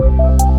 you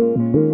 Música